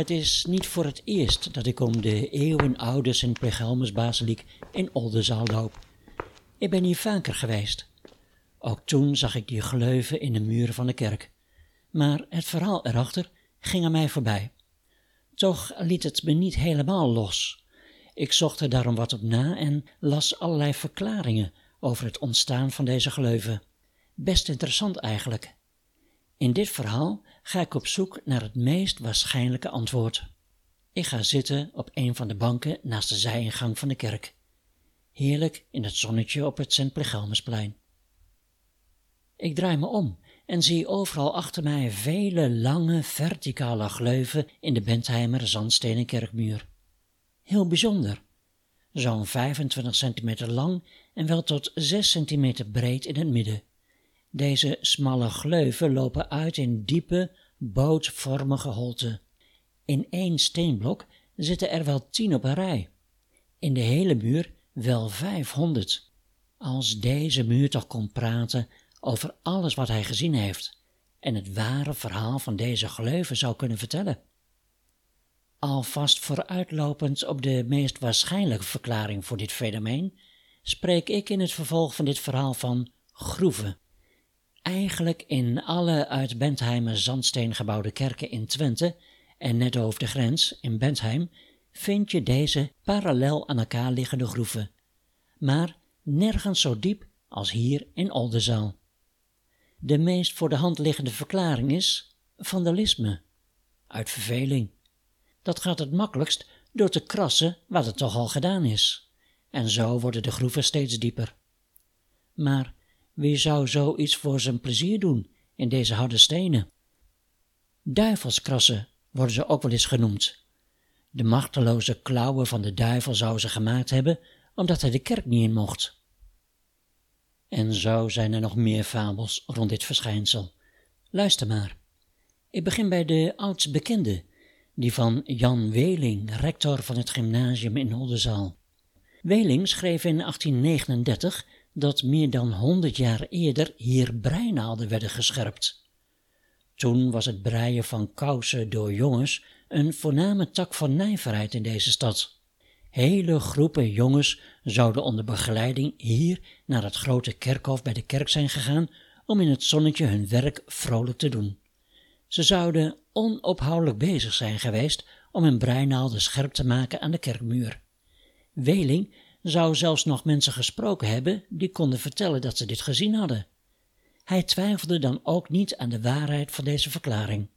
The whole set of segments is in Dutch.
Het is niet voor het eerst dat ik om de eeuwenoude Sint Plegelmusbasiliek in Oldenzaal loop. Ik ben hier vaker geweest. Ook toen zag ik die gleuven in de muren van de kerk. Maar het verhaal erachter ging aan mij voorbij. Toch liet het me niet helemaal los. Ik zocht er daarom wat op na en las allerlei verklaringen over het ontstaan van deze gleuven. Best interessant eigenlijk. In dit verhaal ga ik op zoek naar het meest waarschijnlijke antwoord. Ik ga zitten op een van de banken naast de zijingang van de kerk. Heerlijk in het zonnetje op het Sint Plegelmusplein. Ik draai me om en zie overal achter mij vele lange verticale gleuven in de Bentheimer zandstenen kerkmuur. Heel bijzonder. Zo'n 25 centimeter lang en wel tot 6 centimeter breed in het midden. Deze smalle gleuven lopen uit in diepe, bootvormige holten. In één steenblok zitten er wel tien op een rij. In de hele muur wel vijfhonderd. Als deze muur toch kon praten over alles wat hij gezien heeft en het ware verhaal van deze gleuven zou kunnen vertellen. Alvast vooruitlopend op de meest waarschijnlijke verklaring voor dit fenomeen, spreek ik in het vervolg van dit verhaal van groeven. Eigenlijk in alle uit Bentheimer zandsteen gebouwde kerken in Twente en net over de grens in Bentheim vind je deze parallel aan elkaar liggende groeven, maar nergens zo diep als hier in Oldenzaal. De meest voor de hand liggende verklaring is vandalisme, uit verveling. Dat gaat het makkelijkst door te krassen wat het toch al gedaan is, en zo worden de groeven steeds dieper. Maar wie zou zoiets voor zijn plezier doen in deze harde stenen? Duivelskrassen worden ze ook wel eens genoemd. De machteloze klauwen van de duivel zou ze gemaakt hebben, omdat hij de kerk niet in mocht. En zo zijn er nog meer fabels rond dit verschijnsel. Luister maar. Ik begin bij de oudst bekende, die van Jan Weling, rector van het gymnasium in Oldenzaal. Weling schreef in 1839 dat meer dan honderd jaar eerder hier breinaalden werden gescherpt. Toen was het breien van kousen door jongens een voorname tak van nijverheid in deze stad. Hele groepen jongens zouden onder begeleiding hier naar het grote kerkhof bij de kerk zijn gegaan om in het zonnetje hun werk vrolijk te doen. Ze zouden onophoudelijk bezig zijn geweest om hun breinaalden scherp te maken aan de kerkmuur. Weling zou zelfs nog mensen gesproken hebben die konden vertellen dat ze dit gezien hadden. Hij twijfelde dan ook niet aan de waarheid van deze verklaring.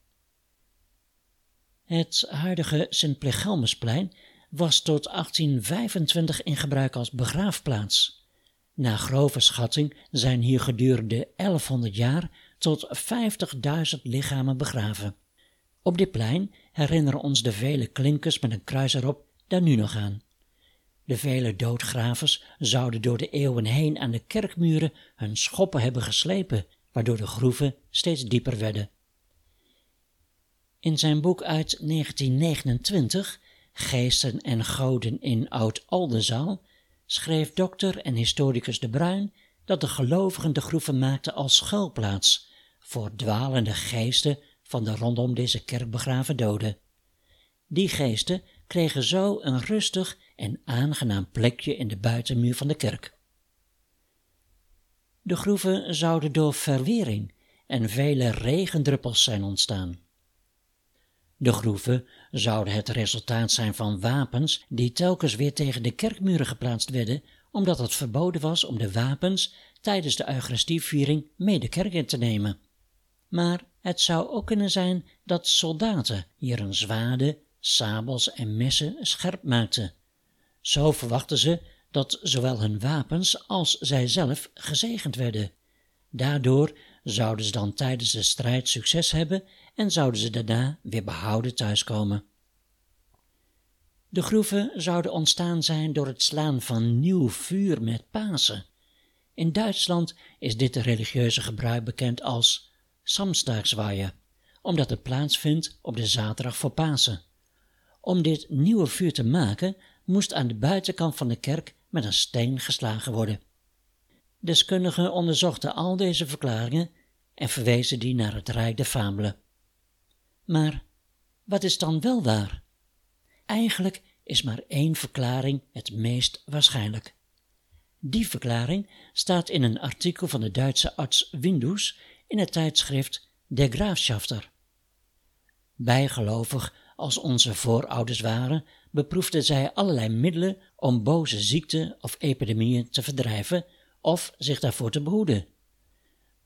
Het huidige Sint Plegelmusplein was tot 1825 in gebruik als begraafplaats. Na grove schatting zijn hier gedurende 1100 jaar tot 50.000 lichamen begraven. Op dit plein herinneren ons de vele klinkers met een kruis erop daar nu nog aan. De vele doodgravers zouden door de eeuwen heen aan de kerkmuren hun schoppen hebben geslepen, waardoor de groeven steeds dieper werden. In zijn boek uit 1929 Geesten en Goden in Oud-Oldenzaal, schreef dokter en historicus De Bruin dat de gelovigen de groeven maakten als schuilplaats voor dwalende geesten van de rondom deze kerk begraven doden. Die geesten kregen zo een rustig en aangenaam plekje in de buitenmuur van de kerk. De groeven zouden door verwering en vele regendruppels zijn ontstaan. De groeven zouden het resultaat zijn van wapens die telkens weer tegen de kerkmuren geplaatst werden, omdat het verboden was om de wapens tijdens de Eucharistieviering mee de kerk in te nemen. Maar het zou ook kunnen zijn dat soldaten hier een zwaarden, sabels en messen scherp maakten. Zo verwachten ze dat zowel hun wapens als zijzelf gezegend werden. Daardoor zouden ze dan tijdens de strijd succes hebben en zouden ze daarna weer behouden thuiskomen. De groeven zouden ontstaan zijn door het slaan van nieuw vuur met Pasen. In Duitsland is dit religieuze gebruik bekend als Samstagswaaien, omdat het plaatsvindt op de zaterdag voor Pasen. Om dit nieuwe vuur te maken, moest aan de buitenkant van de kerk met een steen geslagen worden. Deskundigen onderzochten al deze verklaringen en verwezen die naar het Rijk der Fabelen. Maar wat is dan wel waar? Eigenlijk is maar één verklaring het meest waarschijnlijk. Die verklaring staat in een artikel van de Duitse arts Windus in het tijdschrift Der Graafschafter. Bijgelovig als onze voorouders waren, beproefden zij allerlei middelen om boze ziekten of epidemieën te verdrijven of zich daarvoor te behoeden.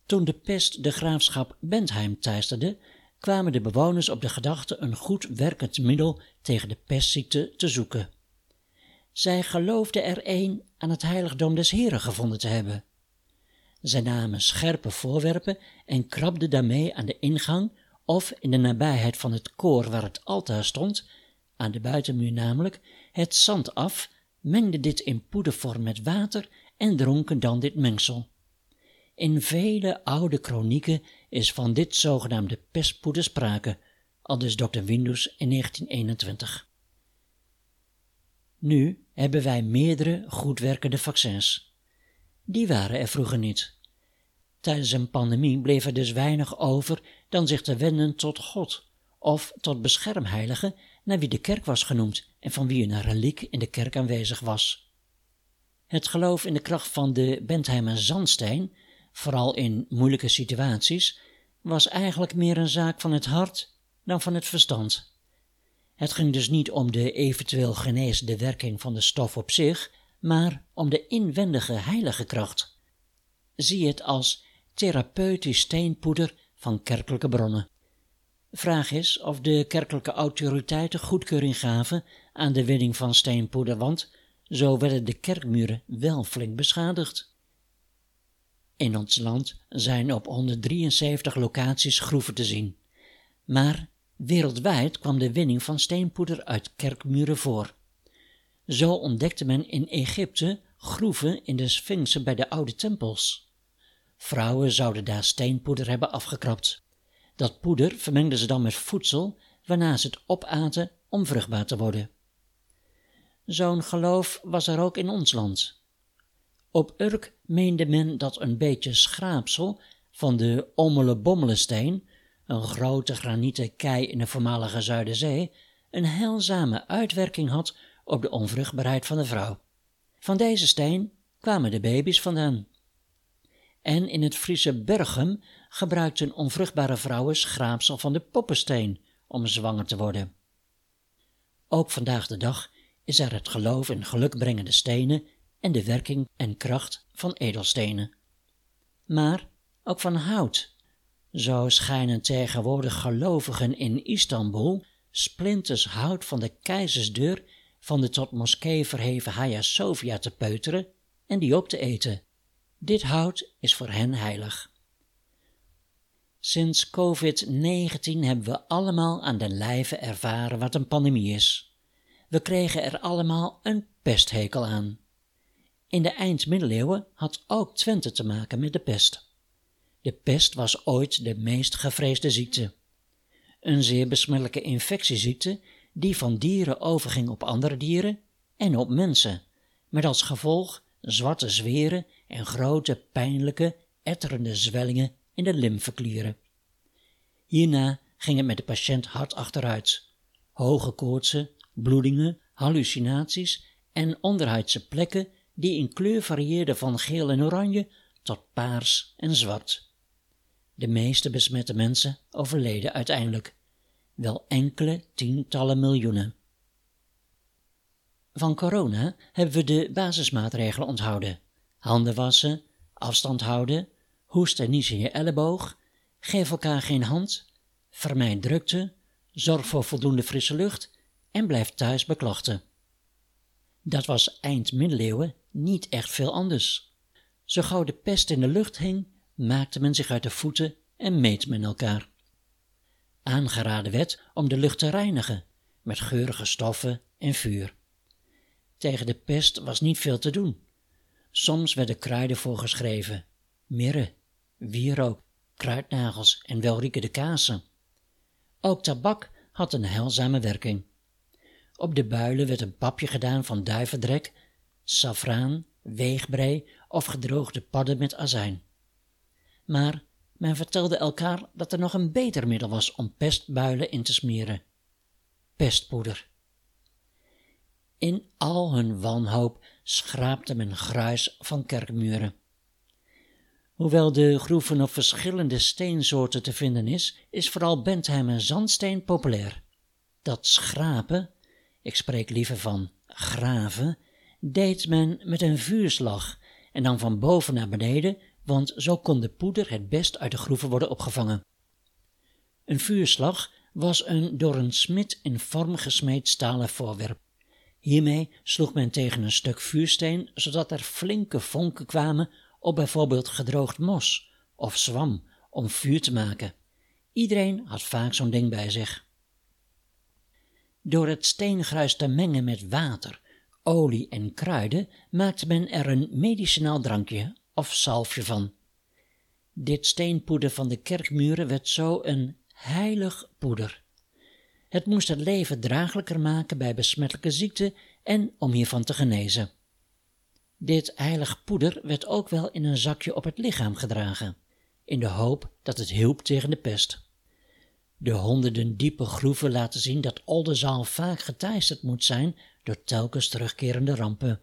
Toen de pest de graafschap Bentheim teisterde, kwamen de bewoners op de gedachte een goed werkend middel tegen de pestziekte te zoeken. Zij geloofden er een aan het heiligdom des Heren gevonden te hebben. Zij namen scherpe voorwerpen en krabden daarmee aan de ingang of in de nabijheid van het koor waar het altaar stond, aan de buitenmuur namelijk, het zand af, mengden dit in poedervorm met water en dronken dan dit mengsel. In vele oude kronieken is van dit zogenaamde pestpoeder sprake, aldus Dr. Windus in 1921. Nu hebben wij meerdere goed werkende vaccins. Die waren er vroeger niet. Tijdens een pandemie bleef er dus weinig over dan zich te wenden tot God of tot beschermheilige naar wie de kerk was genoemd en van wie een reliek in de kerk aanwezig was. Het geloof in de kracht van de Bentheimer zandsteen, vooral in moeilijke situaties, was eigenlijk meer een zaak van het hart dan van het verstand. Het ging dus niet om de eventueel genezende werking van de stof op zich, maar om de inwendige heilige kracht. Zie het als therapeutisch steenpoeder van kerkelijke bronnen. Vraag is of de kerkelijke autoriteiten goedkeuring gaven aan de winning van steenpoeder, want zo werden de kerkmuren wel flink beschadigd. In ons land zijn op 173 locaties groeven te zien, maar wereldwijd kwam de winning van steenpoeder uit kerkmuren voor. Zo ontdekte men in Egypte groeven in de Sphinxen bij de oude tempels. Vrouwen zouden daar steenpoeder hebben afgekrapt. Dat poeder vermengden ze dan met voedsel, waarna ze het opaten om vruchtbaar te worden. Zo'n geloof was er ook in ons land. Op Urk meende men dat een beetje schraapsel van de Ommele-Bommelensteen, een grote granieten kei in de voormalige Zuiderzee, een heilzame uitwerking had op de onvruchtbaarheid van de vrouw. Van deze steen kwamen de baby's vandaan en in het Friese Berghem gebruikten onvruchtbare vrouwen schraapsel van de poppensteen om zwanger te worden. Ook vandaag de dag is er het geloof in gelukbrengende stenen en de werking en kracht van edelstenen. Maar ook van hout. Zo schijnen tegenwoordig gelovigen in Istanbul splinters hout van de keizersdeur van de tot moskee verheven Hagia Sophia te peuteren en die op te eten. Dit hout is voor hen heilig. Sinds COVID-19 hebben we allemaal aan den lijve ervaren wat een pandemie is. We kregen er allemaal een pesthekel aan. In de eind-middeleeuwen had ook Twente te maken met de pest. De pest was ooit de meest gevreesde ziekte. Een zeer besmettelijke infectieziekte die van dieren overging op andere dieren en op mensen, met als gevolg zwarte zweren en grote, pijnlijke, etterende zwellingen in de lymfeklieren. Hierna ging het met de patiënt hard achteruit. Hoge koortsen, bloedingen, hallucinaties en onderhuidse plekken die in kleur varieerden van geel en oranje tot paars en zwart. De meeste besmette mensen overleden uiteindelijk, wel enkele tientallen miljoenen. Van corona hebben we de basismaatregelen onthouden handen wassen, afstand houden, hoest en nies in je elleboog, geef elkaar geen hand, vermijd drukte, zorg voor voldoende frisse lucht en blijf thuis beklachten. Dat was eind middeleeuwen niet echt veel anders. Zo gauw de pest in de lucht hing, maakte men zich uit de voeten en meet men elkaar. Aangeraden werd om de lucht te reinigen met geurige stoffen en vuur. Tegen de pest was niet veel te doen. Soms werden kruiden voorgeschreven, mirre, wierook, kruidnagels en welriekende kazen. Ook tabak had een heilzame werking. Op de builen werd een papje gedaan van duivendrek, safraan, weegbrei of gedroogde padden met azijn. Maar men vertelde elkaar dat er nog een beter middel was om pestbuilen in te smeren: pestpoeder. In al hun wanhoop schraapte men gruis van kerkmuren. Hoewel de groeven op verschillende steensoorten te vinden is, is vooral Bentheimer zandsteen populair. Dat schrapen, ik spreek liever van graven, deed men met een vuurslag en dan van boven naar beneden, want zo kon de poeder het best uit de groeven worden opgevangen. Een vuurslag was een door een smid in vorm gesmeed stalen voorwerp. Hiermee sloeg men tegen een stuk vuursteen, zodat er flinke vonken kwamen op bijvoorbeeld gedroogd mos of zwam om vuur te maken. Iedereen had vaak zo'n ding bij zich. Door het steengruis te mengen met water, olie en kruiden maakte men er een medicinaal drankje of zalfje van. Dit steenpoeder van de kerkmuren werd zo een heilig poeder. Het moest het leven draaglijker maken bij besmettelijke ziekten en om hiervan te genezen. Dit heilig poeder werd ook wel in een zakje op het lichaam gedragen, in de hoop dat het hielp tegen de pest. De honderden diepe groeven laten zien dat Oldenzaal vaak geteisterd moet zijn door telkens terugkerende rampen.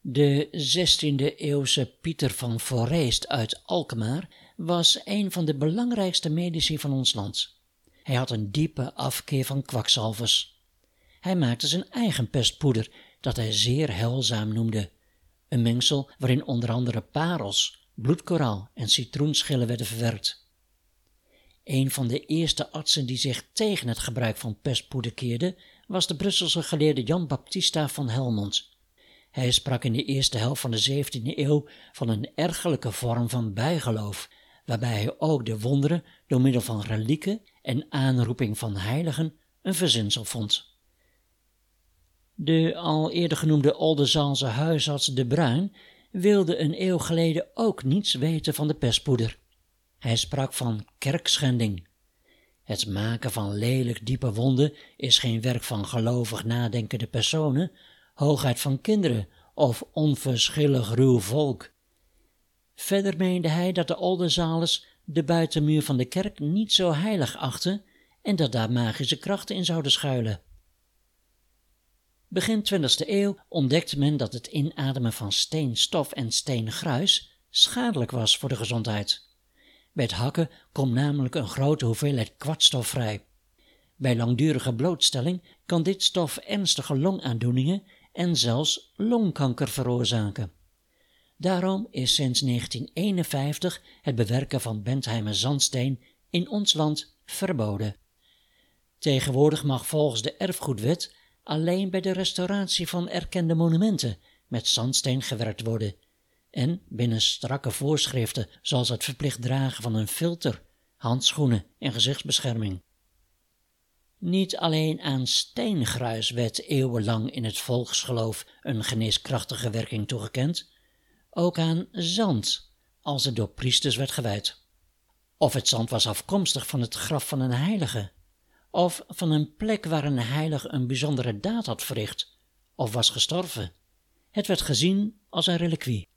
De 16e eeuwse Pieter van Foreest uit Alkmaar was een van de belangrijkste medici van ons land. Hij had een diepe afkeer van kwakzalvers. Hij maakte zijn eigen pestpoeder, dat hij zeer heilzaam noemde. Een mengsel waarin onder andere parels, bloedkoraal en citroenschillen werden verwerkt. Een van de eerste artsen die zich tegen het gebruik van pestpoeder keerde, was de Brusselse geleerde Jan Baptista van Helmond. Hij sprak in de eerste helft van de 17e eeuw van een ergelijke vorm van bijgeloof, waarbij hij ook de wonderen door middel van relieken en aanroeping van heiligen een verzinsel vond. De al eerder genoemde Oldenzaalse huisarts De Bruin wilde een eeuw geleden ook niets weten van de pestpoeder. Hij sprak van kerkschending. Het maken van lelijk diepe wonden is geen werk van gelovig nadenkende personen, hooguit van kinderen of onverschillig ruw volk. Verder meende hij dat de Oldenzalers de buitenmuur van de kerk niet zo heilig achten en dat daar magische krachten in zouden schuilen. Begin 20e eeuw ontdekte men dat het inademen van steenstof en steengruis schadelijk was voor de gezondheid. Bij het hakken komt namelijk een grote hoeveelheid kwartstof vrij. Bij langdurige blootstelling kan dit stof ernstige longaandoeningen en zelfs longkanker veroorzaken. Daarom is sinds 1951 het bewerken van Bentheimer zandsteen in ons land verboden. Tegenwoordig mag volgens de erfgoedwet alleen bij de restauratie van erkende monumenten met zandsteen gewerkt worden en binnen strakke voorschriften zoals het verplicht dragen van een filter, handschoenen en gezichtsbescherming. Niet alleen aan steengruis werd eeuwenlang in het volksgeloof een geneeskrachtige werking toegekend, ook aan zand, als het door priesters werd gewijd. Of het zand was afkomstig van het graf van een heilige, of van een plek waar een heilige een bijzondere daad had verricht, of was gestorven. Het werd gezien als een reliquie.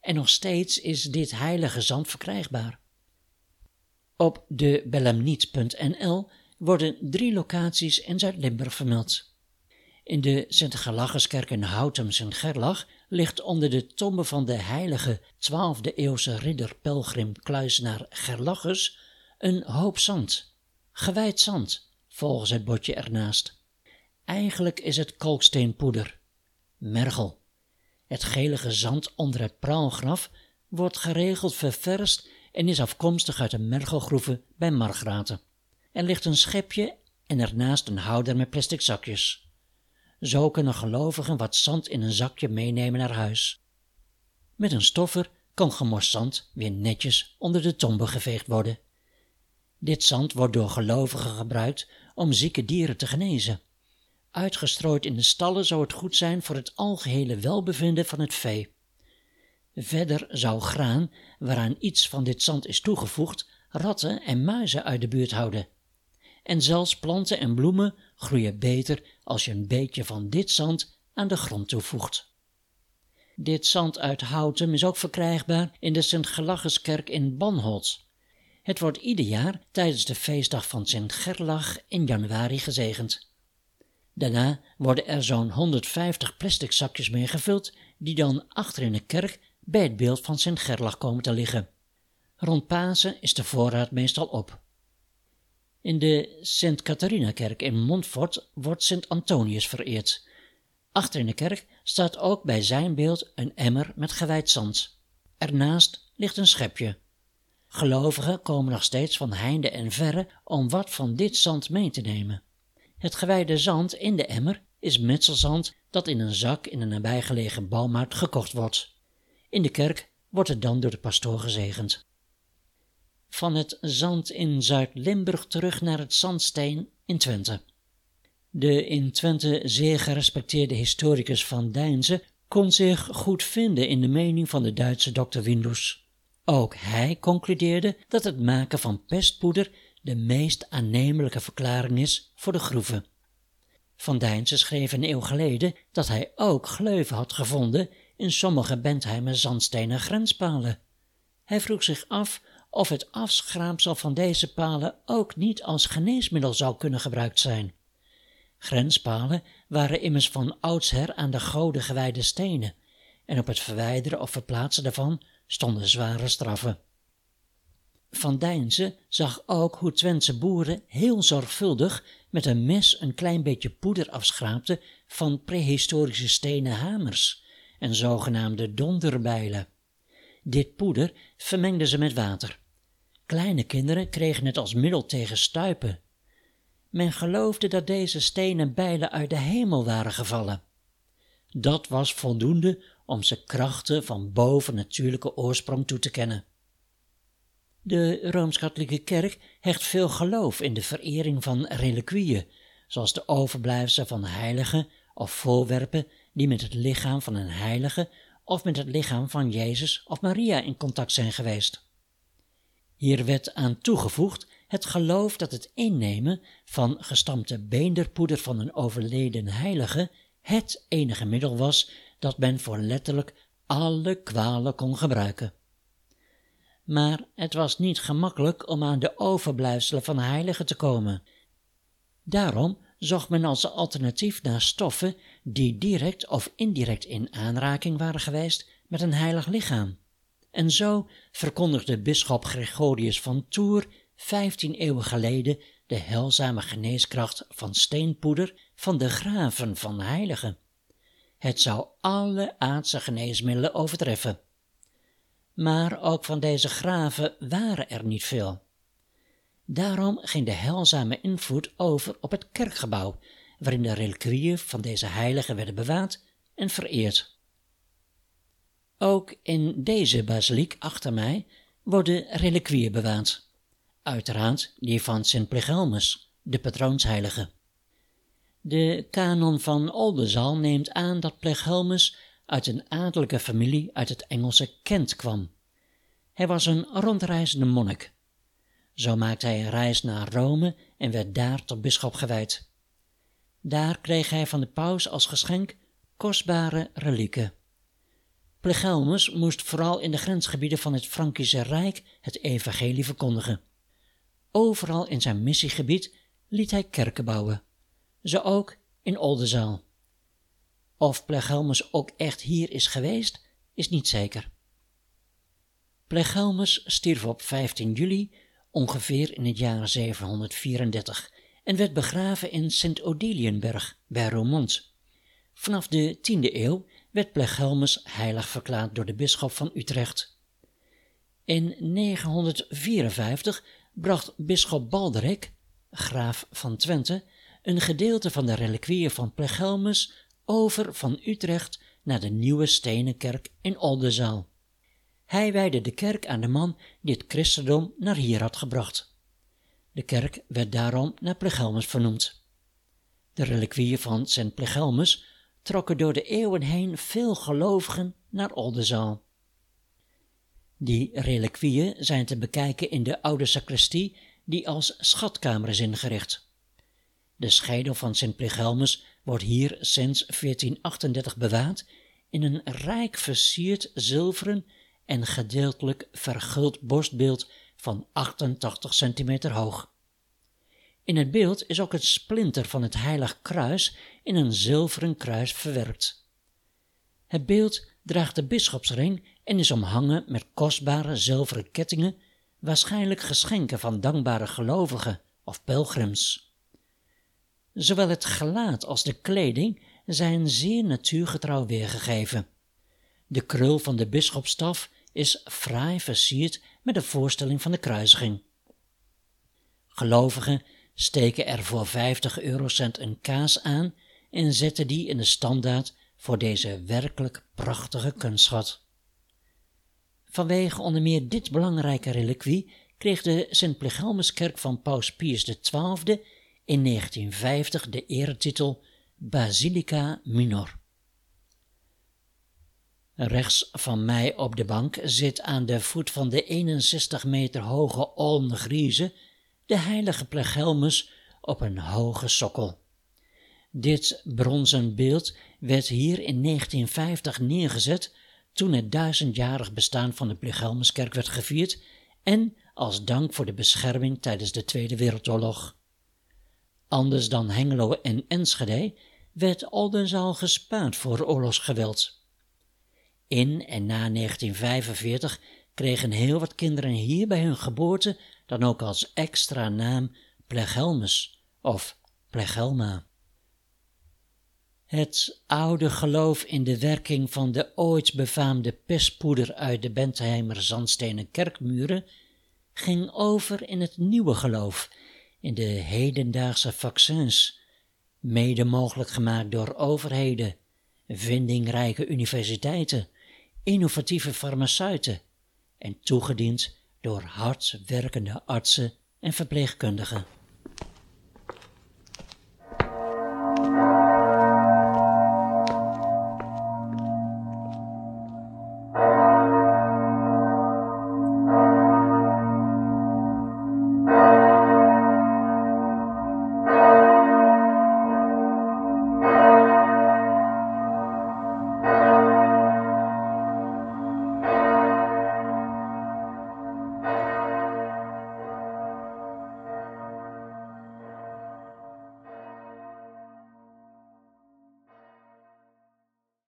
En nog steeds is dit heilige zand verkrijgbaar. Op de belemniet.nl worden drie locaties in Zuid-Limburg vermeld. In de Sint-Gelaggerskerk in Houtem Sint-Gerlach ligt onder de tombe van de heilige 12e eeuwse ridder pelgrim kluisenaar Gerlachus een hoop zand, gewijd zand, volgens het bordje ernaast. Eigenlijk is het kalksteenpoeder, mergel. Het gelige zand onder het praalgraf wordt geregeld ververst en is afkomstig uit de mergelgroeven bij Margraten. Er ligt een schepje en ernaast een houder met plastic zakjes. Zo kunnen gelovigen wat zand in een zakje meenemen naar huis. Met een stoffer kan gemorst zand weer netjes onder de tombe geveegd worden. Dit zand wordt door gelovigen gebruikt om zieke dieren te genezen. Uitgestrooid in de stallen zou het goed zijn voor het algehele welbevinden van het vee. Verder zou graan, waaraan iets van dit zand is toegevoegd, ratten en muizen uit de buurt houden. En zelfs planten en bloemen groeien beter als je een beetje van dit zand aan de grond toevoegt. Dit zand uit Houten is ook verkrijgbaar in de Sint-Gelacheskerk in Banholt. Het wordt ieder jaar tijdens de feestdag van Sint Gerlach in januari gezegend. Daarna worden er zo'n 150 plastic zakjes mee gevuld, die dan achter in de kerk bij het beeld van Sint Gerlach komen te liggen. Rond Pasen is de voorraad meestal op. In de Sint Catharina-kerk in Montfort wordt Sint Antonius vereerd. Achter in de kerk staat ook bij zijn beeld een emmer met gewijd zand. Ernaast ligt een schepje. Gelovigen komen nog steeds van heinde en verre om wat van dit zand mee te nemen. Het gewijde zand in de emmer is metselzand dat in een zak in een nabijgelegen bouwmarkt gekocht wordt. In de kerk wordt het dan door de pastoor gezegend. Van het zand in Zuid-Limburg terug naar het zandsteen in Twente. De in Twente zeer gerespecteerde historicus Van Dijnse kon zich goed vinden in de mening van de Duitse dokter Windus. Ook hij concludeerde dat het maken van pestpoeder de meest aannemelijke verklaring is voor de groeven. Van Dijnse schreef een eeuw geleden dat hij ook gleuven had gevonden in sommige Bentheimer zandstenen grenspalen. Hij vroeg zich af of het afschraapsel van deze palen ook niet als geneesmiddel zou kunnen gebruikt zijn. Grenspalen waren immers van oudsher aan de goden gewijde stenen, en op het verwijderen of verplaatsen daarvan stonden zware straffen. Van Dijnse zag ook hoe Twentse boeren heel zorgvuldig met een mes een klein beetje poeder afschraapten van prehistorische stenen hamers en zogenaamde donderbijlen. Dit poeder vermengden ze met water. Kleine kinderen kregen het als middel tegen stuipen. Men geloofde dat deze stenen bijlen uit de hemel waren gevallen. Dat was voldoende om ze krachten van bovennatuurlijke oorsprong toe te kennen. De Rooms-Katholieke Kerk hecht veel geloof in de verering van reliquieën, zoals de overblijfselen van heiligen of voorwerpen die met het lichaam van een heilige of met het lichaam van Jezus of Maria in contact zijn geweest. Hier werd aan toegevoegd het geloof dat het innemen van gestampte beenderpoeder van een overleden heilige het enige middel was dat men voor letterlijk alle kwalen kon gebruiken. Maar het was niet gemakkelijk om aan de overblijfselen van heiligen te komen. Daarom zocht men als alternatief naar stoffen die direct of indirect in aanraking waren geweest met een heilig lichaam. En zo verkondigde bisschop Gregorius van Tours vijftien eeuwen geleden de heilzame geneeskracht van steenpoeder van de graven van heiligen. Het zou alle aardse geneesmiddelen overtreffen. Maar ook van deze graven waren er niet veel. Daarom ging de heilzame invloed over op het kerkgebouw, waarin de reliquieën van deze heiligen werden bewaard en vereerd. Ook in deze basiliek achter mij worden reliquieën bewaard. Uiteraard die van Sint Plegelmus, de patroonsheilige. De kanon van Oldenzaal neemt aan dat Plegelmus uit een adellijke familie uit het Engelse Kent kwam. Hij was een rondreizende monnik. Zo maakte hij een reis naar Rome en werd daar tot bisschop gewijd. Daar kreeg hij van de paus als geschenk kostbare relieken. Plegelmus moest vooral in de grensgebieden van het Frankische Rijk het evangelie verkondigen. Overal in zijn missiegebied liet hij kerken bouwen, zo ook in Oldenzaal. Of Plegelmus ook echt hier is geweest, is niet zeker. Plegelmus stierf op 15 juli ongeveer in het jaar 734 en werd begraven in Sint Odilienberg bij Romont. Vanaf de 10e eeuw werd Plegelmus heilig verklaard door de bisschop van Utrecht. In 954 bracht bisschop Balderik, graaf van Twente, een gedeelte van de reliquieën van Plegelmus over van Utrecht naar de nieuwe stenen kerk in Oldenzaal. Hij wijde de kerk aan de man die het christendom naar hier had gebracht. De kerk werd daarom naar Plegelmus vernoemd. De reliquieën van Sint Plegelmus trokken door de eeuwen heen veel gelovigen naar Oldenzaal. Die reliquieën zijn te bekijken in de oude sacristie die als schatkamer is ingericht. De schedel van Sint Plegelmus wordt hier sinds 1438 bewaard in een rijk versierd zilveren en gedeeltelijk verguld borstbeeld van 88 centimeter hoog. In het beeld is ook het splinter van het heilig kruis in een zilveren kruis verwerkt. Het beeld draagt de bisschopsring en is omhangen met kostbare zilveren kettingen, waarschijnlijk geschenken van dankbare gelovigen of pelgrims. Zowel het gelaat als de kleding zijn zeer natuurgetrouw weergegeven. De krul van de bisschopstaf is fraai versierd met de voorstelling van de kruisiging. Gelovigen steken er voor 50 eurocent een kaas aan en zetten die in de standaard voor deze werkelijk prachtige kunstschat. Vanwege onder meer dit belangrijke reliquie kreeg de Sint-Plegelmuskerk van Paus Pius XII in 1950 de eretitel Basilica Minor. Rechts van mij op de bank zit aan de voet van de 61 meter hoge Olm Grieze de heilige Plegelmus op een hoge sokkel. Dit bronzen beeld werd hier in 1950 neergezet toen het duizendjarig bestaan van de Plegelmuskerk werd gevierd en als dank voor de bescherming tijdens de Tweede Wereldoorlog. Anders dan Hengelo en Enschede werd Oldenzaal gespaard voor oorlogsgeweld. In en na 1945 kregen heel wat kinderen hier bij hun geboorte dan ook als extra naam Plegelmus of Plegelma. Het oude geloof in de werking van de ooit befaamde pestpoeder uit de Bentheimer zandstenen kerkmuren ging over in het nieuwe geloof, in de hedendaagse vaccins, mede mogelijk gemaakt door overheden, vindingrijke universiteiten, innovatieve farmaceuten en toegediend door hard werkende artsen en verpleegkundigen.